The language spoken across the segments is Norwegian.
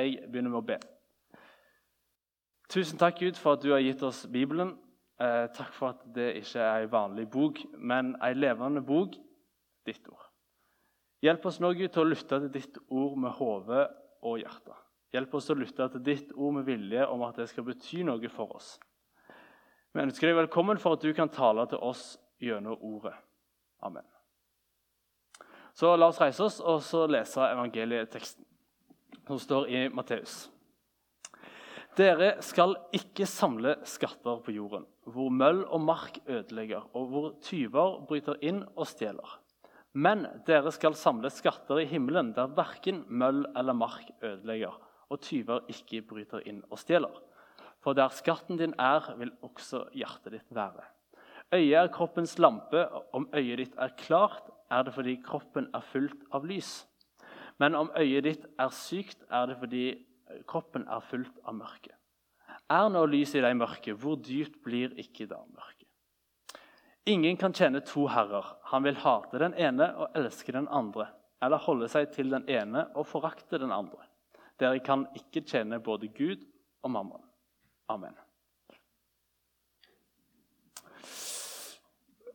Jeg begynner med å be. Tusen takk, Gud, for at du har gitt oss Bibelen. Eh, takk for at det ikke er ei vanlig bok, men ei levende bok, ditt ord. Hjelp oss nå, Gud, til å lytte til ditt ord med hode og hjerte. Hjelp oss til å lytte til ditt ord med vilje om at det skal bety noe for oss. Vi ønsker deg velkommen for at du kan tale til oss gjennom ordet. Amen. Så la oss reise oss og så lese evangelieteksten, som står i Matteus. Dere skal ikke samle skatter på jorden, hvor møll og mark ødelegger, og hvor tyver bryter inn og stjeler. Men dere skal samle skatter i himmelen, der verken møll eller mark ødelegger, og tyver ikke bryter inn og stjeler. For der skatten din er, vil også hjertet ditt være. Øyet er kroppens lampe. Om øyet ditt er klart, er det fordi kroppen er fullt av lys. Men om øyet ditt er sykt, er det fordi kroppen er fullt av mørke. Er nå lyset i deg mørke, hvor dypt blir ikke da mørket? Ingen kan tjene to herrer. Han vil hate den ene og elske den andre, eller holde seg til den ene og forakte den andre. Dere kan ikke tjene både Gud og mammon. Amen.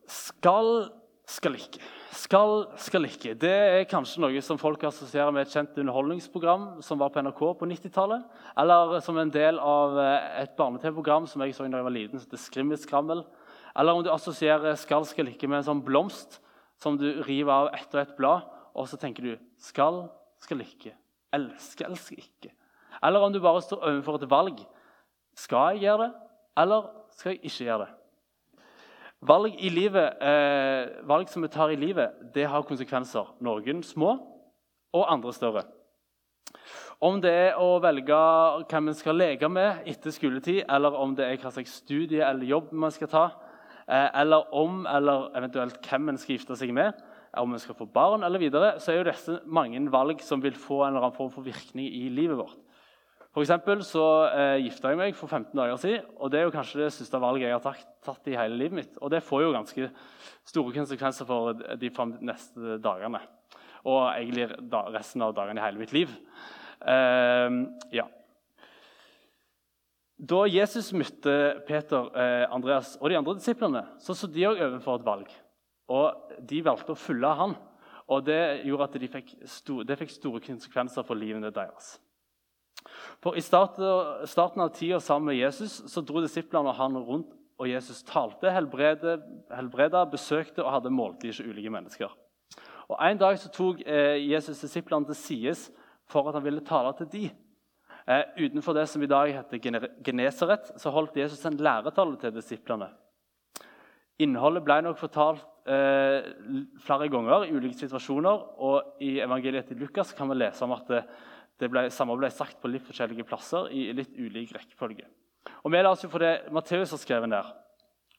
Skal, skal ikke. Skal, skal ikke. Det er kanskje noe som folk assosierer med et kjent underholdningsprogram som var på NRK på 90-tallet. Eller som en del av eh, et barne-TV-program som jeg så da jeg var liten, som heter Skrimmelskrammel. Eller om du assosierer skal, skal ikke med en sånn blomst som du river av ett og ett blad, og så tenker du skal, skal ikke. Elske, elske ikke. Eller om du bare står overfor et valg. Skal jeg gjøre det, eller skal jeg ikke gjøre det? Valg, livet, eh, valg som vi tar i livet, det har konsekvenser. Noen små og andre større. Om det er å velge hvem man skal leke med etter skoletid, eller om det er hva slags studie eller jobb man skal ta, eh, eller om eller eventuelt hvem man skal gifte seg med, om man skal få barn eller videre, så er jo disse mange valg som vil få en eller annen form for virkning i livet vårt. For eksempel så eh, gifta jeg meg for 15 dager siden. og Det er jo kanskje det største valget jeg har tatt, tatt, i hele livet mitt. Og det får jo ganske store konsekvenser for de neste dagene. Og egentlig resten av dagene i hele mitt liv. Eh, ja. Da Jesus møtte Peter, eh, Andreas og de andre disiplene, så så de òg overfor et valg. Og de valgte å følge han. Og det gjorde at de fikk, sto, det fikk store konsekvenser for livene deres. For I starten av tida sammen med Jesus så dro disiplene og han rundt, og Jesus talte, helbreda, besøkte og hadde måltid til ulike mennesker. Og En dag så tok eh, Jesus disiplene til sides for at han ville tale til de. Eh, utenfor det som i dag heter Genesaret, så holdt Jesus en læretale til disiplene. Innholdet ble nok fortalt eh, flere ganger i ulike situasjoner. og I evangeliet til Lukas kan vi lese om at det, ble, samme ble sagt på litt forskjellige plasser i litt ulik rekkefølge. Og Vi la oss jo for det Matteus har skrevet der.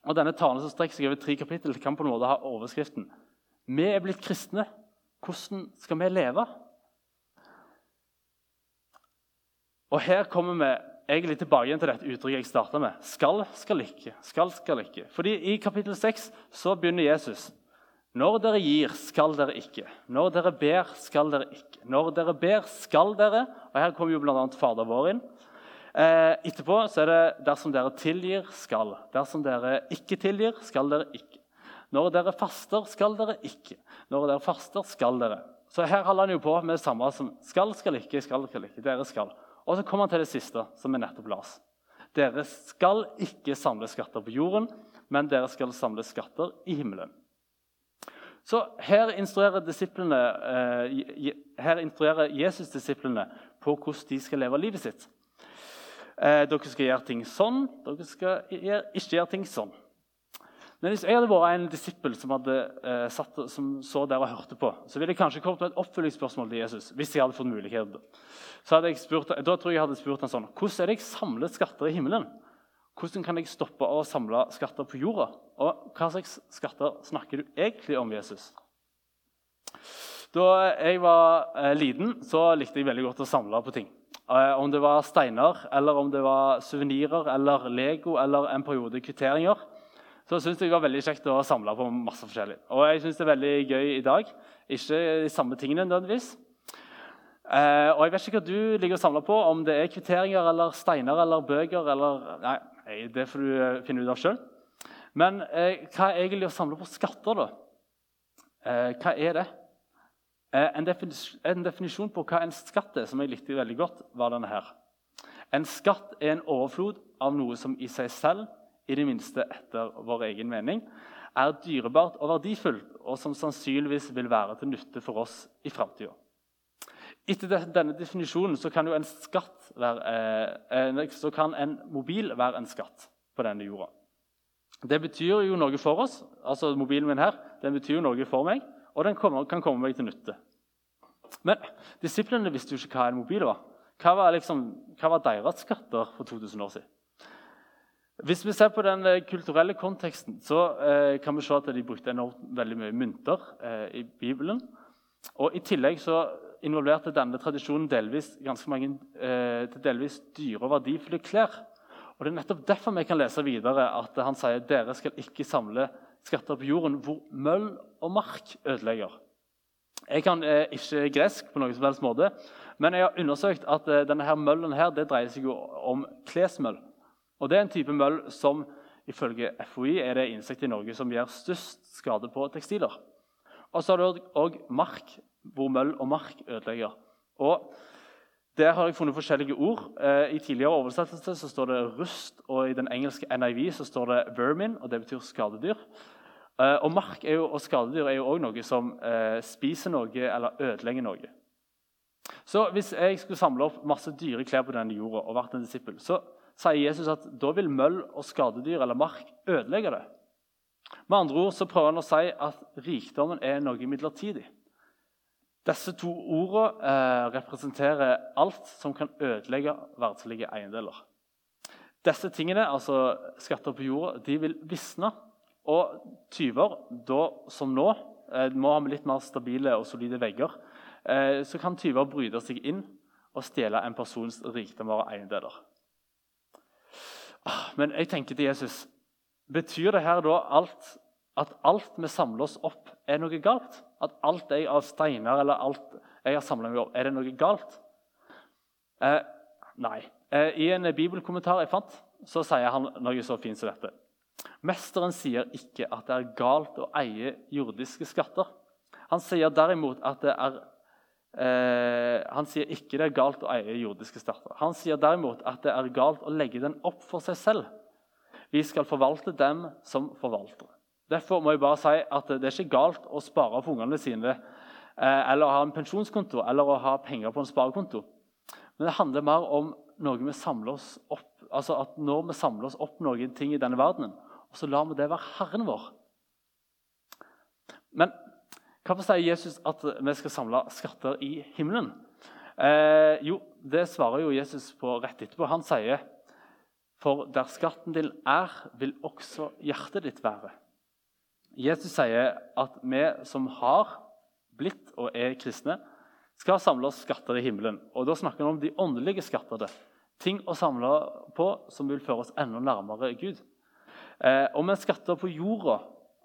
Og Denne talen som strekker seg over tre kapittel, kan på en måte ha overskriften Vi er blitt kristne. Hvordan skal vi leve? Og Her kommer vi egentlig tilbake igjen til dette uttrykket jeg starta med. Skal, skal ikke. Skal, skal ikke. Fordi I kapittel 6 så begynner Jesus. Når dere gir, skal dere ikke. Når dere ber, skal dere ikke. Når dere ber, skal dere Og her kommer jo bl.a. Fader vår inn. Eh, etterpå så er det dersom dere tilgir, skal. Dersom dere ikke tilgir, skal dere ikke. Når dere faster, skal dere ikke. Når dere faster, skal dere. Så her holder han jo på med det samme som skal, skal ikke, skal, skal ikke. Dere skal. Og så kommer han til det siste, som vi nettopp las. Dere skal ikke samle skatter på jorden, men dere skal samle skatter i himmelen. Så her instruerer, eh, her instruerer Jesus disiplene på hvordan de skal leve livet sitt. Eh, dere skal gjøre ting sånn, dere skal ikke gjøre ting sånn. Men Hvis jeg hadde vært en disippel som, hadde, eh, satt, som så der og hørte på, så ville jeg kanskje kommet med et oppfølgingsspørsmål til Jesus. hvis jeg hadde fått mulighet. Så hadde jeg spurt, da tror jeg jeg hadde spurt han sånn Hvordan er det jeg samler skatter i himmelen? Hvordan kan jeg stoppe å samle skatter på jorda? Og hva slags skatter snakker du egentlig om Jesus? Da jeg var eh, liten, så likte jeg veldig godt å samle på ting. Eh, om det var steiner, eller om det var suvenirer, eller Lego eller en periode kvitteringer, så syntes jeg det var veldig kjekt å samle på masse forskjellig. Og jeg syns det er veldig gøy i dag. Ikke de samme tingene nødvendigvis. Eh, og Jeg vet ikke hva du ligger og samler på, om det er kvitteringer eller steiner eller bøker. eller... Nei, Det får du eh, finne ut av sjøl. Men eh, hva er egentlig å samle på skatter, da? Eh, hva er det? Eh, en, definisjon, en, definisjon på hva en skatt er, som jeg likte veldig godt, var denne her. En skatt er en overflod av noe som i seg selv, i det minste etter vår egen mening, er dyrebart og verdifullt, og som sannsynligvis vil være til nytte for oss i framtida. Etter denne definisjonen så kan, en være, eh, så kan en mobil være en skatt på denne jorda. Det betyr jo noe for oss. altså Mobilen min her, den betyr jo noe for meg, og den kommer, kan komme meg til nytte. Men disiplene visste jo ikke hva en mobil var. Hva var, liksom, hva var deres skatter for 2000 år siden? Hvis vi ser på den eh, kulturelle konteksten, så eh, kan vi se at de brukte enormt veldig mye mynter eh, i Bibelen. Og I tillegg så involverte denne tradisjonen delvis ganske mange eh, delvis dyre og verdifulle klær. Og Det er nettopp derfor vi kan lese videre at han sier dere skal ikke samle skatter på jorden hvor møll og mark ødelegger. Jeg kan eh, ikke gresk, på noen som helst måte, men jeg har undersøkt at eh, denne her møllen her, det dreier seg jo om klesmøll. Og Det er en type møll som ifølge FHI er det insekt i Norge som gjør størst skade på tekstiler. Og så har du òg mark, hvor møll og mark ødelegger. Og der har jeg funnet forskjellige ord. Eh, I tidligere oversettelse så står det rust, og i den engelske NIV så står det 'vermin', og det betyr skadedyr. Eh, og mark jo, og skadedyr er jo òg noe som eh, spiser noe eller ødelegger noe. Så hvis jeg skulle samle opp masse dyre klær på denne jorda og vært en disippel, så sier Jesus at da vil møll og skadedyr eller mark ødelegge det. Med andre ord så prøver han å si at rikdommen er noe midlertidig. Disse to ordene eh, representerer alt som kan ødelegge verdslige eiendeler. Disse tingene, altså skatter på jorda, de vil visne. Og tyver, da som nå, eh, må ha litt mer stabile og solide vegger, eh, så kan tyver bryte seg inn og stjele en persons rikdommer og eiendeler. Ah, men jeg tenker til Jesus Betyr det her da alt, at alt vi samler oss opp, er noe galt? At alt jeg av steiner eller alt jeg har samla meg opp, er det noe galt? Eh, nei. Eh, I en bibelkommentar jeg fant, så sier han noe så fint som dette. Mesteren sier ikke at det er galt å eie jordiske skatter. Han sier derimot at det er eh, Han sier ikke det er galt å eie jordiske skatter. Han sier derimot at det er galt å legge den opp for seg selv. Vi skal forvalte dem som forvaltere. Derfor må jeg bare si at det er ikke galt å spare for ungene sine eh, eller ha en pensjonskonto eller å ha penger på en sparekonto. Men det handler mer om noe vi samler oss opp, altså at når vi samler oss opp noen ting i denne verdenen, og så lar vi det være Herren vår. Men hvorfor sier Jesus at vi skal samle skatter i himmelen? Eh, jo, Det svarer jo Jesus på rett etterpå. Han sier for der skatten din er, vil også hjertet ditt være. Jesus sier at vi som har blitt og er kristne, skal samle oss skatter i himmelen. Og Da snakker han om de åndelige skattene. Ting å samle på som vil føre oss enda nærmere Gud. Eh, og med skatter på jorda,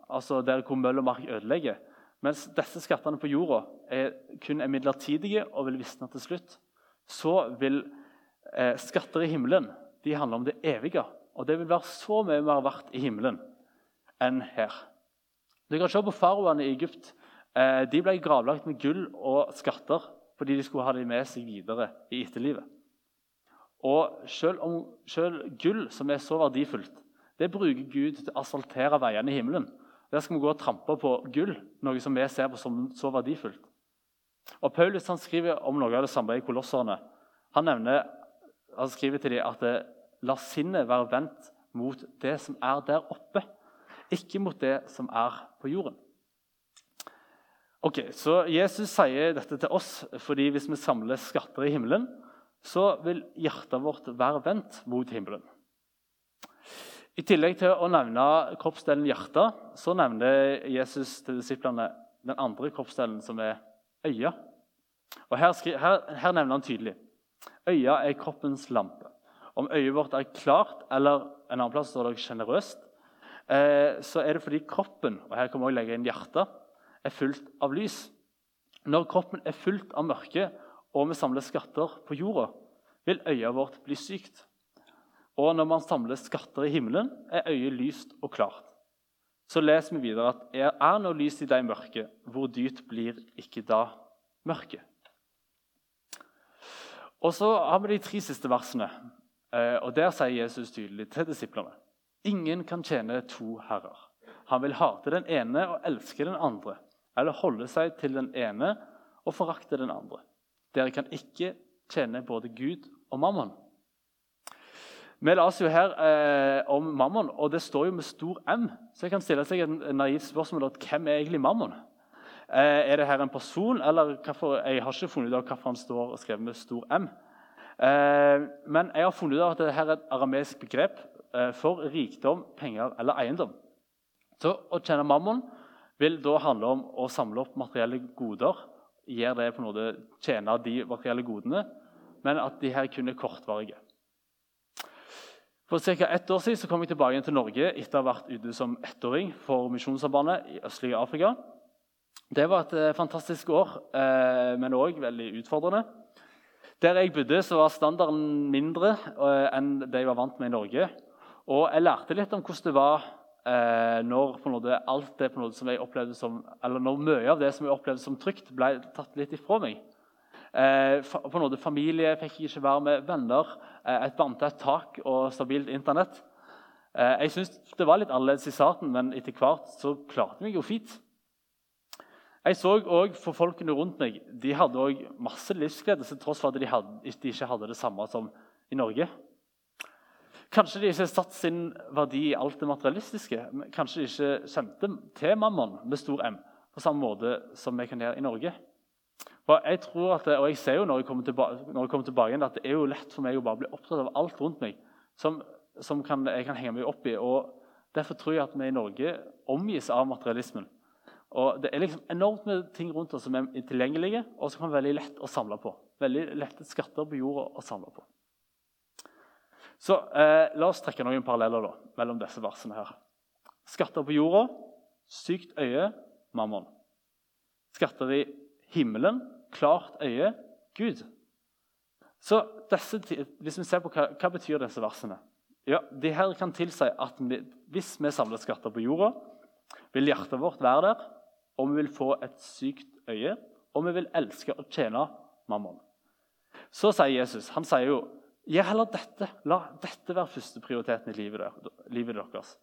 altså der hvor møll og mark ødelegger, mens disse skattene på jorda er, kun er midlertidige og vil visne til slutt, så vil eh, skatter i himmelen de handler om det evige. Og det vil være så mye mer verdt i himmelen enn her. Du kan se på faraoene i Egypt. Eh, de ble gravlagt med gull og skatter fordi de skulle ha dem med seg videre i etterlivet. Og selv, om, selv gull, som er så verdifullt, det bruker Gud til å asfaltere veiene i himmelen. Der skal vi gå og trampe på gull, noe som vi ser på som så verdifullt. Og Paulus han skriver om noe av det samme i Kolosserne. Han, nevner, han skriver til dem at det, la sinnet være vendt mot det som er der oppe ikke mot det som er på jorden. Ok, Så Jesus sier dette til oss fordi hvis vi samler skatter i himmelen, så vil hjertet vårt være vendt mot himmelen. I tillegg til å nevne kroppsdelen hjertet, så nevner Jesus til disiplene den andre kroppsdelen, som er øya. Og her, her, her nevner han tydelig øya er kroppens lampe. Om øyet vårt er klart, eller en annen plass står det sjenerøst, så er det fordi kroppen og her kan vi også legge inn hjertet, er fullt av lys. Når kroppen er fullt av mørke og vi samler skatter på jorda, vil øyet vårt bli sykt. Og når man samler skatter i himmelen, er øyet lyst og klart. Så leser vi videre at er, er nå lys i deg mørke, hvor dypt blir ikke da mørket? Og så har vi de tre siste versene. Eh, og Der sier Jesus tydelig til disiplene ingen kan tjene to herrer. Han vil hate den ene og elske den andre, eller holde seg til den ene og forakte den andre. Dere kan ikke tjene både Gud og mammon. Vi leser jo her eh, om mammon, og det står jo med stor M. Så jeg kan stille seg et naivt spørsmål om hvem er egentlig mammon? Eh, er det her en person, eller hvorfor, Jeg har ikke funnet ut av hvorfor han står og skrevet med stor M. Eh, men jeg har funnet ut av at dette er et arameisk begrep for rikdom, penger eller eiendom. Så Å tjene mammon vil da handle om å samle opp materielle goder. Gjør det på måte tjene de materielle godene, men at de her kun er kortvarige. For ca. ett år siden kom jeg tilbake til Norge etter å ha vært ute som ettåring for Misjonssambandet i østlige Afrika. Det var et eh, fantastisk år, eh, men òg veldig utfordrende. Der jeg bodde, så var standarden mindre eh, enn det jeg var vant med i Norge. Og jeg lærte litt om hvordan det var når måte, alt det som jeg opplevde som, eller når mye av det som jeg opplevde som trygt, ble tatt litt ifra meg. på en måte Familie fikk jeg ikke være med, venner Eh, et vanntett tak og stabilt Internett. Eh, jeg syns det var litt annerledes i starten, men etter hvert så klarte jeg meg jo fint. Jeg så òg for folkene rundt meg de hadde også masse livsglede tross for at de, hadde, de, ikke hadde det samme som i Norge. Kanskje de ikke satt sin verdi i alt det materialistiske. Kanskje de ikke kjente til mammon med stor M på samme måte som vi kan gjøre i Norge. For jeg tror at, og jeg ser jo når jeg kommer tilbake, jeg kommer tilbake igjen, at det er jo lett for meg å bare bli opptatt av alt rundt meg som, som kan, jeg kan henge meg opp i. og Derfor tror jeg at vi i Norge omgis av materialismen. Og Det er liksom enormt med ting rundt oss som er tilgjengelige, og som kan være veldig lett å samle på. Veldig lette skatter på jorda å samle på. Så eh, La oss trekke noen paralleller da, mellom disse versene. her. Skatter på jorda, sykt øye, mammon. Skatter i himmelen, klart øye, Gud. Så disse, hvis vi ser på hva, hva betyr disse versene ja, de her kan tilsi at vi, hvis vi samler skatter på jorda, vil hjertet vårt være der, og vi vil få et sykt øye, og vi vil elske å tjene mammon. Så sier Jesus han sier jo, gjør heller dette. La dette være førsteprioriteten i livet, der, livet deres.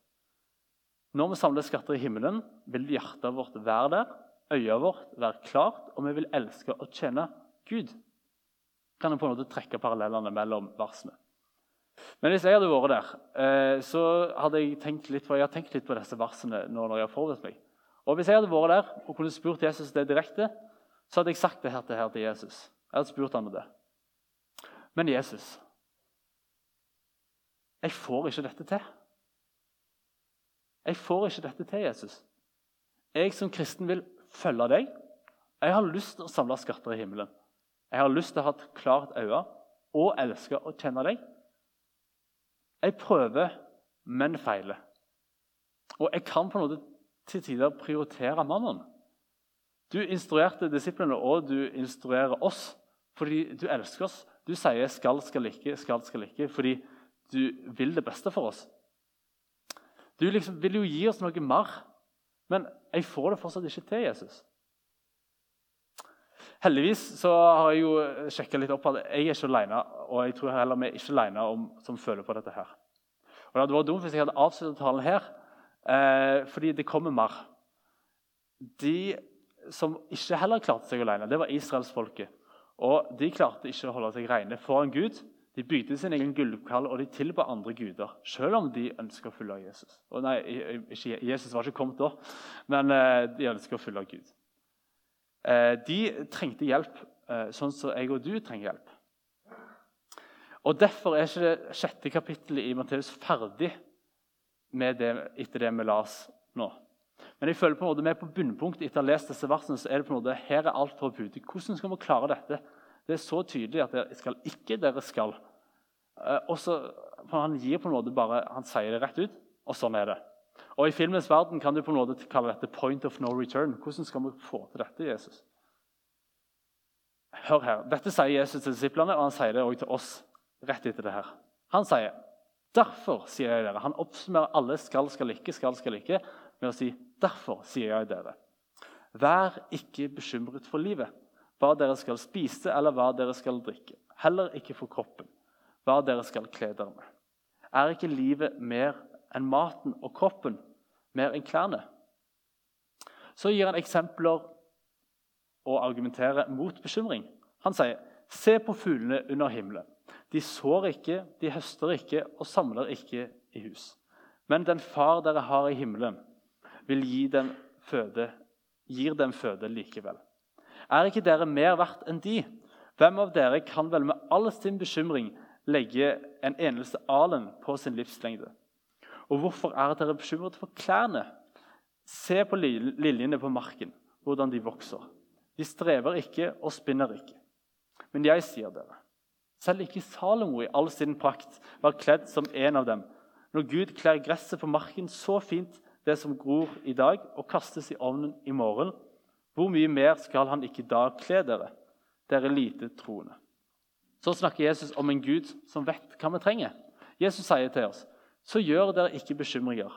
Når vi samler skatter i himmelen, vil hjertet vårt være der, øyet vårt være klart, og vi vil elske å tjene Gud. Kan jeg på en måte trekke parallellene mellom versene. Men hvis jeg hadde vært der, eh, så hadde jeg tenkt litt på, jeg tenkt litt på disse versene nå når jeg har forberedt meg. Og Hvis jeg hadde vært der og kunne spurt Jesus det direkte, så hadde jeg sagt det her til, her til Jesus. Jeg hadde spurt han om det. Men Jesus Jeg får ikke dette til. Jeg får ikke dette til, Jesus. Jeg som kristen vil følge deg. Jeg har lyst til å samle skatter i himmelen. Jeg har lyst til å ha et klart øye og elske å kjenne deg. Jeg prøver, men feiler. Og jeg kan på måte til tider prioritere mannen. Du instruerte disiplene, og du instruerer oss fordi du elsker oss. Du sier 'skal, skal ikke', 'skal, skal ikke' fordi du vil det beste for oss. Du liksom vil jo gi oss noe mer men jeg får det fortsatt ikke til Jesus. Heldigvis så har jeg jo sjekka litt opp at jeg er ikke alene, og jeg tror heller vi er ikke alene om, som føler på dette. her. Og Det hadde vært dumt hvis jeg hadde avsluttet talen her, eh, fordi det kommer mer. De som ikke heller klarte seg alene, det var israelsfolket. Og de klarte ikke å holde seg rene foran Gud. De bygde sin egen gullkall og de tilba andre guder, selv om de ønska å følge Jesus. Og nei, ikke, Jesus var ikke kommet da, men eh, de ønska å følge Gud. Eh, de trengte hjelp, eh, sånn som jeg og du trenger hjelp. Og Derfor er ikke det sjette kapittelet i Matteus ferdig med det, etter det vi las nå. Men jeg føler på en måte vi er på bunnpunkt etter å ha lest disse versene. så er det på en måte, Her er alt for å Hvordan skal vi klare dette? Det er så tydelig at dere skal ikke, dere skal. Eh, og så, Han gir på en måte bare, han sier det rett ut, og sånn er det. Og I filmens verden kan du på en måte kalle dette 'point of no return'. Hvordan skal vi få til dette, Jesus? Hør her. Dette sier Jesus til disiplene, og han sier det også til oss rett etter det her. Han sier derfor sier jeg dere. Han oppsummerer alle skal, skal ikke, skal, skal ikke med å si derfor sier jeg dere. Vær ikke bekymret for livet, hva dere skal spise eller hva dere skal drikke. Heller ikke for kroppen, hva dere skal kle dere med. Er ikke livet mer enn maten og kroppen mer enn klærne? Så gir han eksempler og argumenterer mot bekymring. Han sier, 'Se på fuglene under himmelen.' De sår ikke, de høster ikke og samler ikke i hus. Men den far dere har i himmelen, vil gi dem føde, gir dem føde likevel. Er ikke dere mer verdt enn de? Hvem av dere kan vel med all sin bekymring legge en eneste alen på sin livslengde? Og hvorfor er dere bekymret for klærne? Se på liljene på marken, hvordan de vokser. De strever ikke og spinner ikke. Men jeg sier dere, selv ikke Salomo i all sin prakt var kledd som en av dem. Når Gud kler gresset på marken så fint, det som gror i dag, og kastes i ovnen i morgen, hvor mye mer skal han ikke da kle dere, dere lite troende? Så snakker Jesus om en Gud som vet hva vi trenger. Jesus sier til oss, så gjør dere ikke bekymringer.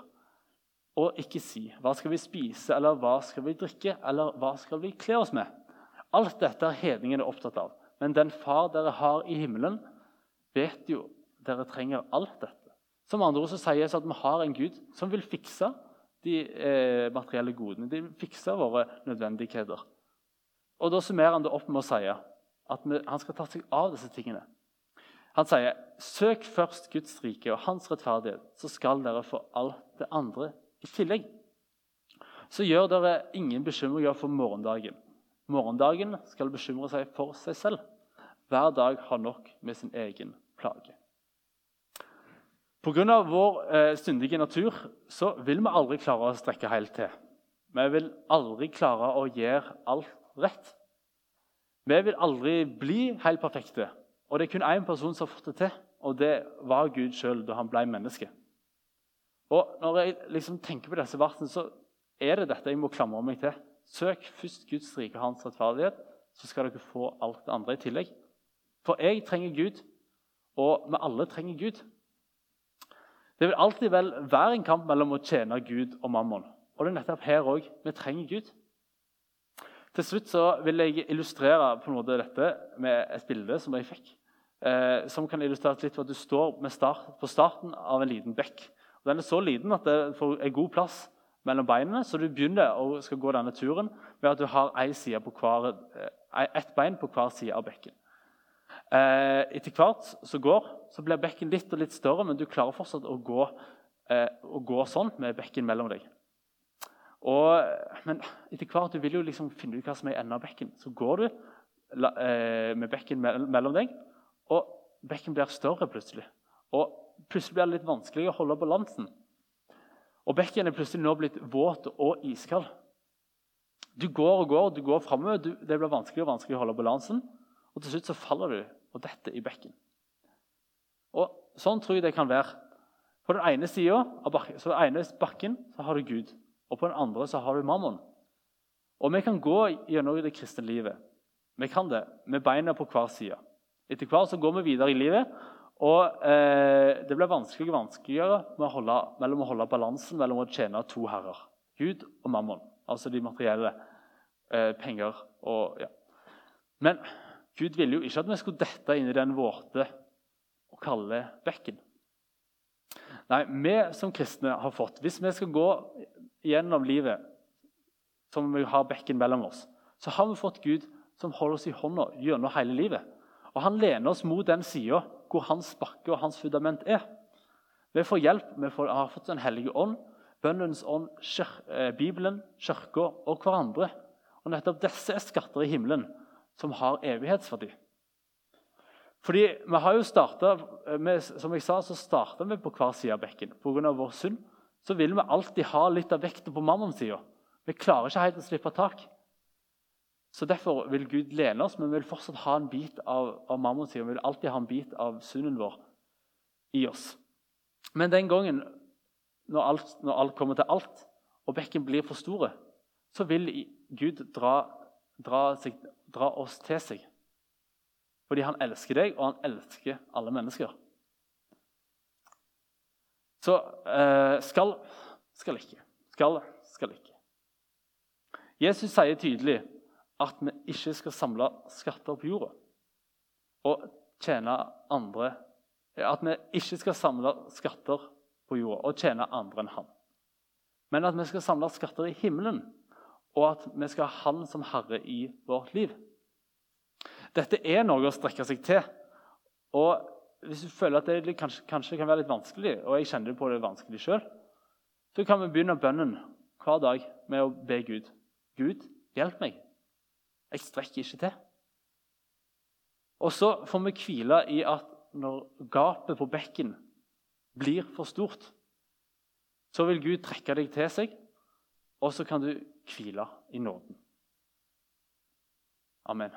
Og ikke si 'hva skal vi spise', eller 'hva skal vi drikke', eller 'hva skal vi kle oss med'? Alt dette er hedningene opptatt av. Men den far dere har i himmelen, vet jo dere trenger alt dette. Som andre ord så sier Jesus at vi har en Gud som vil fikse de eh, materielle godene. De fikser våre nødvendigheter. Og Da summerer han det opp med å si at vi, han skal ta seg av disse tingene. Han sier, 'Søk først Guds rike og hans rettferdighet, så skal dere få alt det andre i tillegg så gjør dere ingen bekymringer for morgendagen. Morgendagen skal bekymre seg for seg selv. Hver dag har nok med sin egen plage. Pga. vår eh, syndige natur så vil vi aldri klare å strekke helt til. Vi vil aldri klare å gjøre alt rett. Vi vil aldri bli helt perfekte. Og det er kun én person som har fått det til, og det var Gud sjøl da han ble menneske. Og Når jeg liksom tenker på disse versene, så er det dette jeg må klamre meg til. Søk først Guds rike og hans rettferdighet, så skal dere få alt det andre i tillegg. For jeg trenger Gud, og vi alle trenger Gud. Det vil alltid vel være en kamp mellom å tjene Gud og mammon. Og det er nettopp her òg vi trenger Gud. Til slutt så vil jeg illustrere på en måte dette med et bilde som jeg fikk. Eh, som kan illustrere litt for at du står start, på starten av en liten bekk. Og den er så liten at det en god plass mellom beinene, så du begynner å skal gå denne turen med at du har hver, eh, ett bein på hver side av bekken. Eh, etter hvert så går, så blir bekken litt og litt større, men du klarer fortsatt å gå, eh, å gå sånn med bekken mellom deg. Og, men etter hvert du vil jo liksom finne ut hva som er enden av bekken. Så går du med bekken mellom deg, og bekken blir større plutselig. Og plutselig blir det litt vanskelig å holde balansen. Og bekken er plutselig nå blitt våt og iskald. Du går og går, du går framover, det blir vanskelig og vanskelig å holde balansen. Og til slutt så faller du og detter i bekken. Og Sånn tror jeg det kan være. På den ene sida av bakken, så ene bakken så har du Gud, og på den andre så har du mammon. Og Vi kan gå gjennom det kristne livet. Vi kan det med beina på hver side. Etter hvert så går vi videre i livet, og eh, Det blir vanskeligere og vanskeligere å holde, mellom å holde balansen mellom å tjene to herrer, Gud og mammon, altså de materielle eh, penger. Og, ja. Men Gud ville jo ikke at vi skulle dette inn i den våte og kalde bekken. Nei, vi som kristne har fått Hvis vi skal gå gjennom livet som vi har bekken mellom oss, så har vi fått Gud som holder oss i hånda gjennom hele livet. Og Han lener oss mot den sida hvor hans bakke og hans fundament er. Vi får hjelp, vi får, har fått Den hellige ånd, bønnens ånd, kjør, eh, Bibelen, kirka og hverandre. Og nettopp disse er skatter i himmelen som har evighetsverdi. Fordi vi har jo startet, med, Som jeg sa, så starta vi på hver side av bekken. Pga. vår synd så vil vi alltid ha litt av vekta på mammonsida. Vi klarer ikke helt å slippe tak. Så Derfor vil Gud lene oss, men vi vil fortsatt ha en bit av, av mammonsida. Vi vil alltid ha en bit av synden vår i oss. Men den gangen, når alt, når alt kommer til alt, og bekken blir for store, så vil Gud dra, dra, seg, dra, oss til seg. Fordi han elsker deg, og han elsker alle mennesker. Så eh, skal skal ikke. Skal skal ikke. Jesus sier tydelig at vi ikke skal samle skatter på jorda og tjene andre At vi ikke skal samle skatter på jorda og tjene andre enn han. Men at vi skal samle skatter i himmelen, og at vi skal ha Han som Herre i vårt liv. Dette er noe å strekke seg til. Og Hvis du føler at det kanskje, kanskje kan være litt vanskelig, og jeg kjenner på det vanskelig sjøl, så kan vi begynne bønnen hver dag med å be Gud. Gud, hjelp meg. Jeg strekker ikke til. Og så får vi hvile i at når gapet på bekken blir for stort, så vil Gud trekke deg til seg, og så kan du hvile i nåden. Amen.